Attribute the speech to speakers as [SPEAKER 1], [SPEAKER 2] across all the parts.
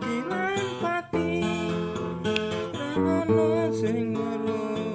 [SPEAKER 1] Kilan pati Namun sing merung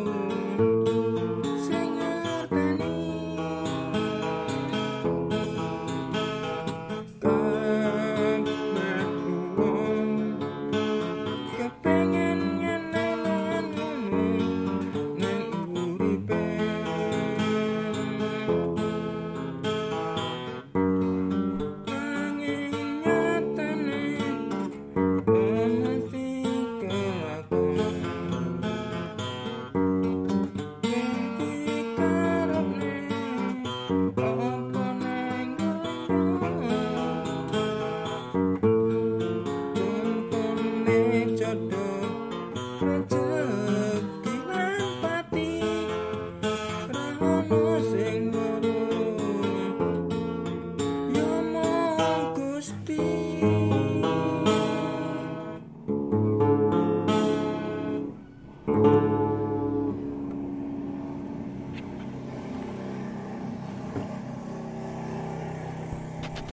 [SPEAKER 1] make your door.